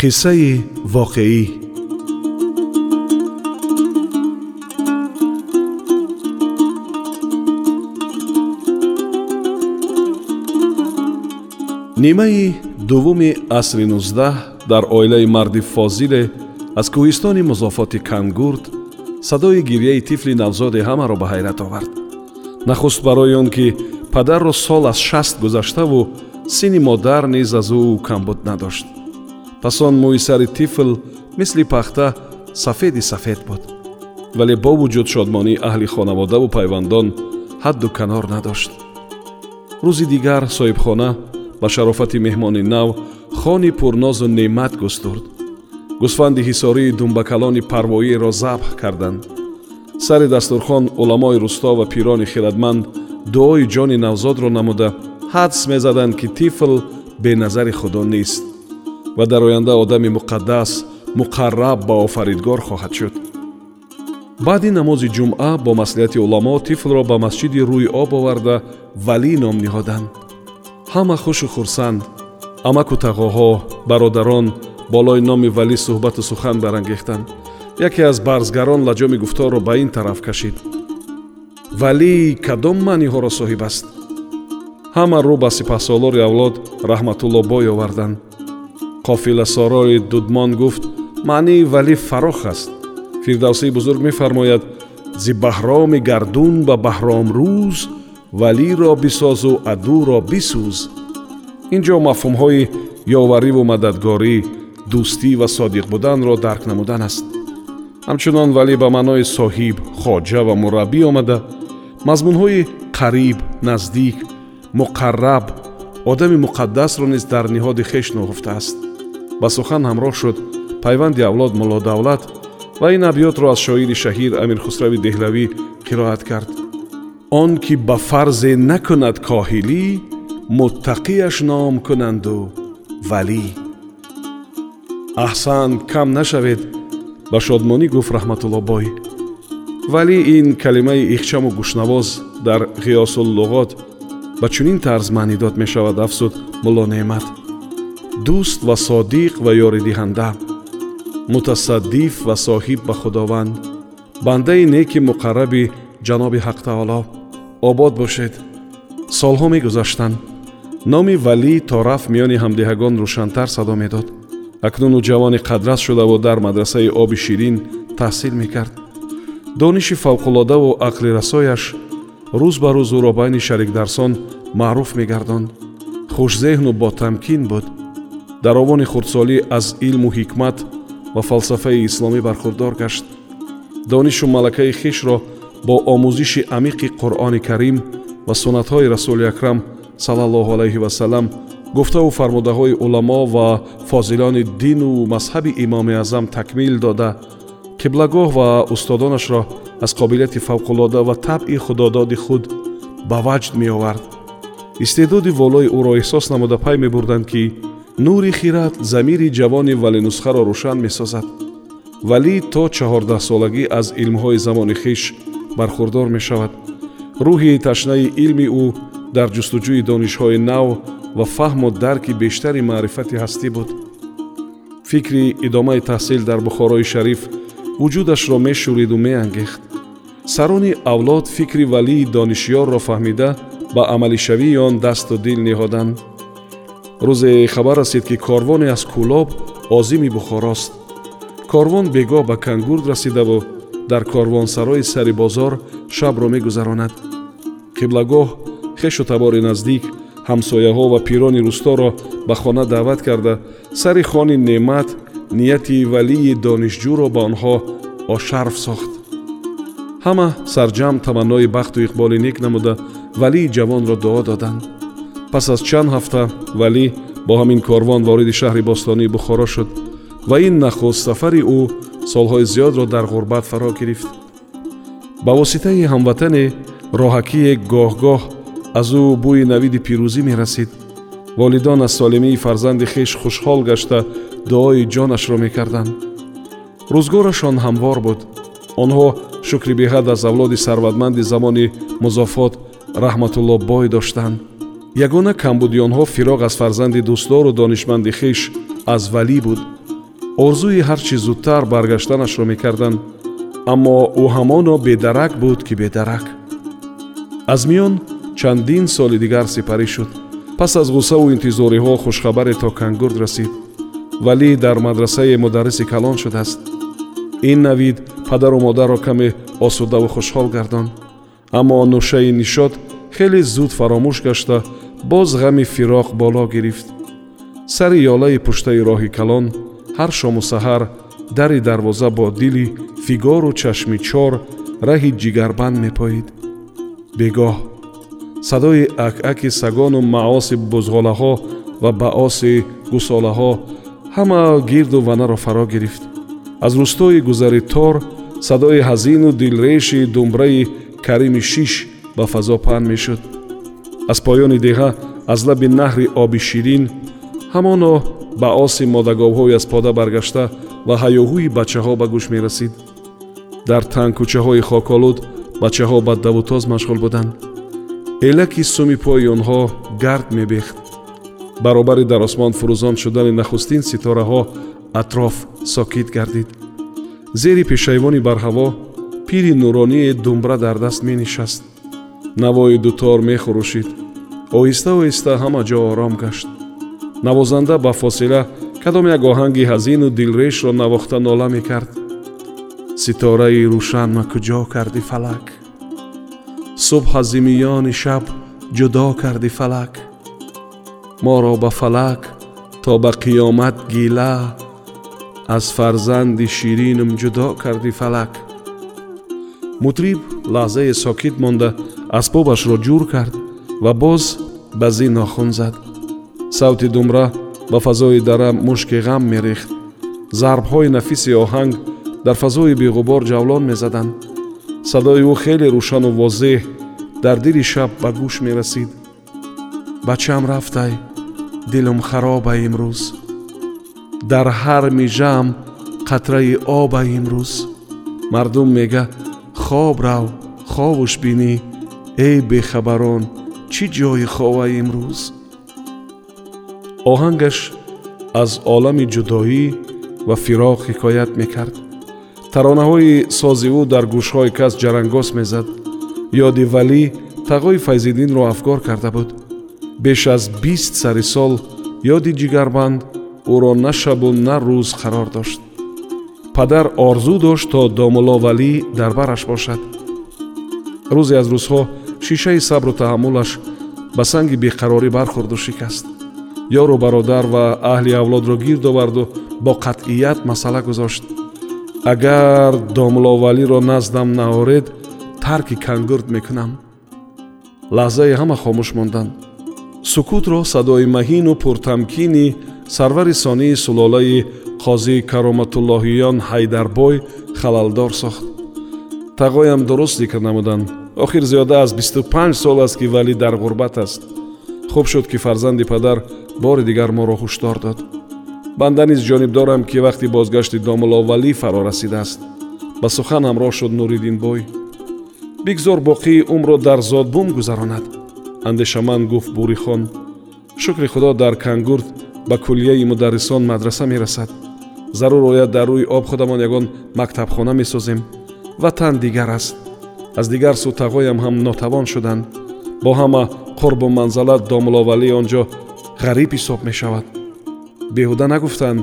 қиссаи воқеӣ. Нимаи дуввуми асри нуздаҳ дар оилаи марди фозиле аз кӯҳистони музофоти кангурд садои гирьяи тифли навзоде ҳамаро ба ҳайрат овард. Нахуст барои он ки падарро сол аз шаст гузаштаву синни модар низ аз ӯ камбуд надошт пас он мӯи сари тифл мисли пахта сафеди сафед буд. Вале бо вуҷуд шодмонии аҳли хонаводаву пайвандон ҳадду канор надошт. Рӯзи дигар соҳибхона ба шарофати меҳмони нав хони пурнозу неъмат густурд. Гӯсфанди ҳисории думбакалони парвоиеро забҳ карданд. Сари дастурхон уламои рӯсто ва пирони хиратманд дуои ҷони навзодро намуда ҳадс мезаданд ки тифл беназари худо нест ва дар оянда одами муқаддас муқарраб ба офаридгор хоҳад шуд. Баъди намози ҷумъа бо маслиҳати уламо тифлро ба масҷиди рӯи об оварда валӣ ном ниҳоданд ҳама хушу хурсанд амаку тағоҳо бародарон болои номи валӣ суҳбату сухан барангехтанд яке аз барзгарон лаҷоми гуфторро ба ин тараф кашид. Валӣ кадом маъниҳоро соҳиб аст? Ҳама рӯ ба сипаҳсолори авлод раҳматулло бой оварданд қофиласорои дудмон гуфт маънии валӣ фарох аст фирдавсии бузург мефармояд зи баҳроми гардун ба баҳромрӯз валиро бисозу адуро бисӯз ин ҷо мафҳумҳои ёвариву мададгорӣ дӯстӣ ва содиқ буданро дарк намудан аст. Ҳамчунон валӣ ба маънои соҳиб хоҷа ва мураббӣ омада. Мазмунҳои қариб наздик муқарраб одами муқаддасро низ дар ниҳоди хеш ноҳуфтааст ба сухан ҳамроҳ шуд. Пайванди авлод мулло давлат ва ин абётро аз шоири шаҳир амирхусрави деҳлавӣ қироат кард. Он ки ба фарзе накунад коҳилӣ муттақияш ном кунанду валӣ. Аҳсан кам нашавед ба шодмонӣ гуфт раҳматуллобой вале ин калимаи ихчаму гӯшнавоз дар ғиёсуллуғот ба чунин тарз маънӣ дод мешавад афзуд мулло неъмат дӯст ва содиқ ва ёридиҳанда. Мутасаддиф ва соҳиб ба худованд. Бандаи неки муқарраби ҷаноби ҳақтаоло обод бошед. Солҳо мегузаштанд. Номи валӣ то рафт миёни ҳамдиҳагон рӯшантар садо медод. Акнун ӯ ҷавони қадрас шудаву дар мадрасаи оби ширин таҳсил мекард. Дониши фавқулодаву ақлирасояш рӯз ба рӯз ӯро байни шарикдарсон маъруф мегардонд. Хушзеҳну ботамкин буд дар овони хурдсолӣ аз илму ҳикмат ва фалсафаи исломӣ бархурдор гашт. Донишу малакаи хишро бо омӯзиши амиқи қуръони карим ва суннатҳои расули акрам салаллоҳу алайҳи васалам гуфтаву фармудаҳои уламо ва фозилони дину мазҳаби имоми аъзам такмил дода қиблагоҳ ва устодонашро аз қобилияти фавқулода ва табъи худододи худ ба ваҷд меовард. Истеъдоди волои ӯро эҳсос намуда пай мебурданд ки нури хират замири ҷавони валинусхаро рӯшан месозад. Валӣ то чаҳордаҳсолагӣ аз илмҳои замони хиш бархурдор мешавад. Рӯҳи ташнаи илми ӯ дар ҷустуҷӯи донишҳои нав ва фаҳму дарки бештари маърифати ҳастӣ буд. Фикри идомаи таҳсил дар бухорои шариф вуҷудашро мешӯриду меангехт. Сарони авлод фикри валии донишёрро фаҳмида ба амалишавии он дасту дил ниҳоданд рӯзе хабар расид ки корвоне аз кӯлоб озими бухорост. Корвон бегоҳ ба кангурд расидаву дар корвонсарои сари бозор шабро мегузаронад қиблагоҳ хешу табори наздик ҳамсояҳо ва пирони рӯсторо ба хона даъват карда. Сари хони неъмат нияти валии донишҷӯро ба онҳо ошарф сохт. Ҳама сарҷамъ таманнои бахту иқболи нек намуда валии ҷавонро дуо доданд пас аз чанд ҳафта валӣ бо ҳамин корвон вориди шаҳри бостонии бухоро шуд ва ин нахуст сафари ӯ солҳои зиёдро дар ғурбат фаро гирифт. Ба воситаи ҳамватане роҳакие гоҳ-гоҳ аз ӯ бӯи навиди пирӯзӣ мерасид. Волидон аз солимии фарзанди хеш хушҳол гашта дуои ҷонашро мекарданд. Рӯзгорашон ҳамвор буд. Онҳо шукри беҳад аз авлоди сарватманди замони музофот раҳматулло бой доштанд ягона камбуди онҳо фироғ аз фарзанди дӯстдору донишманди хеш аз валӣ буд. Орзуи ҳар чӣ зудтар баргаштанашро мекарданд аммо ӯ ҳамоно бедарак буд ки бедарак. Аз миён чандин соли дигар сипарӣ шуд. Пас аз ғуссаву интизориҳо хушхабаре то кангурд расид. Валӣ дар мадрасаи мударриси калон шудааст. Ин навид падару модарро каме осудаву хушҳол гардонд аммо нӯшаи нишод хеле зуд фаромӯш гашта боз ғами фироқ боло гирифт сари ёлаи пуштаи роҳи калон ҳар шому саҳар дари дарвоза бо дили фигору чашми чор раҳи ҷигарбанд мепоид бегоҳ садои акаки сагону маоси бузғолаҳо ва баоси гусолаҳо ҳама гирду ванаро фаро гирифт аз рӯстои гузари тор садои ҳазину дилреши думбраи карими шиш ба фазо паҳн мешуд аз поёни деҳа аз лаби наҳри оби ширин ҳамоно баоси модаговҳои аз пода баргашта ва ҳаёҳӯи бачаҳо ба гӯш мерасид. Дар тангкӯчаҳои хоколуд бачаҳо ба давутоз машғул буданд. Элаки суми пои онҳо гард мебехт. Баробари дар осмон фурӯзон шудани нахустин ситораҳо атроф сокит гардид. Зери пешайвони барҳаво пири нуронии думбра дар даст менишаст навои дутор мехурӯшид. Оҳиста оҳиста ҳама ҷо ором гашт. Навозанда ба фосила кадом як оҳанги ҳазину дилрешро навохта нола мекард. Ситораи рӯшанма куҷо карди фалак? Субҳ аз зимиёни шаб ҷудо карди фалак? Моро ба фалак то ба қиёмат гила аз фарзанди ширинум ҷудо карди фалак? Мутриб лаҳзае сокит монда асбобашро ҷур кард ва боз ба зин нохун зад. Савти думра ба фазои дара мушки ғам мерехт. Зарбҳои нафиси оҳанг дар фазои беғубор ҷавлон мезаданд. Садои ӯ хеле рӯшану возеҳ дар дили шаб ба гӯш мерасид. Бачам рафтай дилум хароба имрӯз. Дар ҳар мижаам қатраи оба имрӯз. Мардум мега хоб рав ховуш бинӣ эй бехабарон чӣ ҷои хова имрӯз? Оҳангаш аз олами ҷудоӣ ва фироқ ҳикоят мекард. Таронаҳои сози ӯ дар гӯшҳои кас ҷарангос мезад. Ёди валӣ тағои файзиддинро афгор карда буд. Беш аз бист сари сол ёди ҷигарбанд ӯро на шабу на рӯз қарор дошт. Падар орзу дошт то домуловалӣ дар бараш бошад. Рӯзе аз рӯзҳо шишаи сабру таҳаммулаш ба санги беқарорӣ бархӯрду шикаст. ёру бародар ва аҳли авлодро гирд оварду бо қатъият масъала гузошт. агар домуловалиро наздам наоред тарки кангурд мекунам. лаҳзае ҳама хомӯш монданд. сукутро садои маҳину пуртамкини сарвари сонии сулолаи қозии кароматуллоҳиён ҳайдарбой халалдор сохт. тағоям дуруст зикр намуданд охир зиёда аз бисту панҷ сол аст ки валӣ дар ғурбат аст. Хуб шуд ки фарзанди падар бори дигар моро ҳушдор дод. Банда низ ҷониб дорам ки вақти бозгашти домуловалӣ фаро расидааст. Ба сухан ҳамроҳ шуд нуриддинбой бигзор боқии умрро дар зодбум гузаронад. Андешаманд гуфт бурихон шукри худо дар кангурд ба кулияи мударрисон мадраса мерасад. Зарур ояд дар рӯи об худамон ягон мактабхона месозем ватан дигар аст аз дигар сӯ тағоям ҳам нотавон шуданд бо ҳама қурбу манзалат домуловалӣ он ҷо ғариб ҳисоб мешавад беҳуда нагуфтанд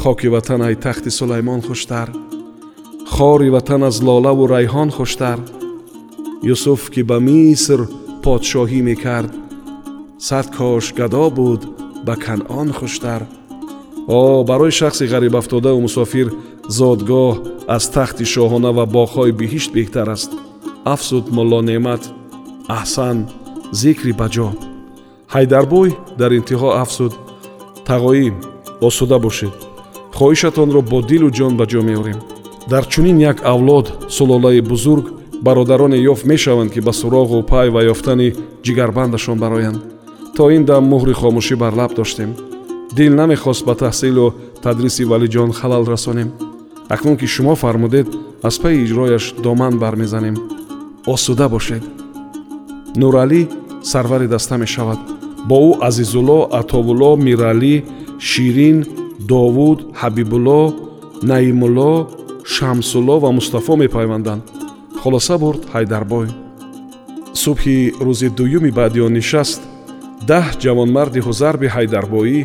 хоки ватан ай тахти сулаймон хуштар хори ватан аз лолаву райҳон хуштар юсуф ки ба миср подшоҳӣ мекард сад кош гадо буд ба канъон хуштар о барои шахси ғарибафтодаву мусофир зодгоҳ аз тахти шоҳона ва боғҳои биҳишт беҳтар аст афзуд молло неъмат аҳсан зикри баҷо. Ҳайдарбой дар интиҳо афзуд тағоим осуда бошед. Хоҳишатонро бо дилу ҷон ба ҷо меорем. Дар чунин як авлод сулолаи бузург бародароне ёфт мешаванд ки ба суроғу пай ва ёфтани ҷигарбандашон бароянд. То ин дам муҳри хомӯшӣ бар лаб доштем. Дил намехост ба таҳсилу тадриси валиҷон халал расонем. Акнун ки шумо фармудед аз пайи иҷрояш доман бармезанем осуда бошед. Нуралӣ сарвари даста мешавад. Бо ӯ азизулло атовулло миралӣ ширин довуд ҳабибулло наимулло шамсулло ва мустафо мепайванданд хулоса бурд ҳайдарбой. Субҳи рӯзи дуюми баъди он нишаст. Даҳ ҷавонмарди ҳузарби ҳайдарбоӣ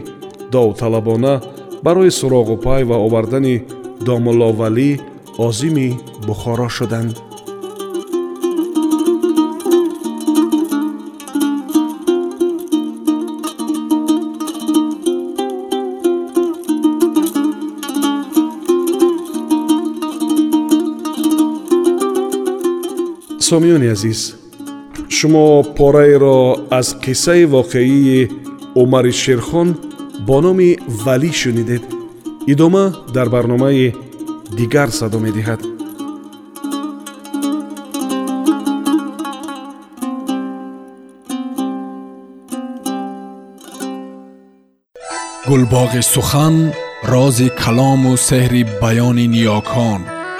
довталабона барои суроғупай ва овардани домулловалӣ озими бухоро шуданд сомиёни азиз шумо пораеро аз қиссаи воқеии умари шерхон бо номи валӣ шунидед идома дар барномаи дигар садо медиҳад гулбоғи сухан рози калому сеҳри баёни ниёкон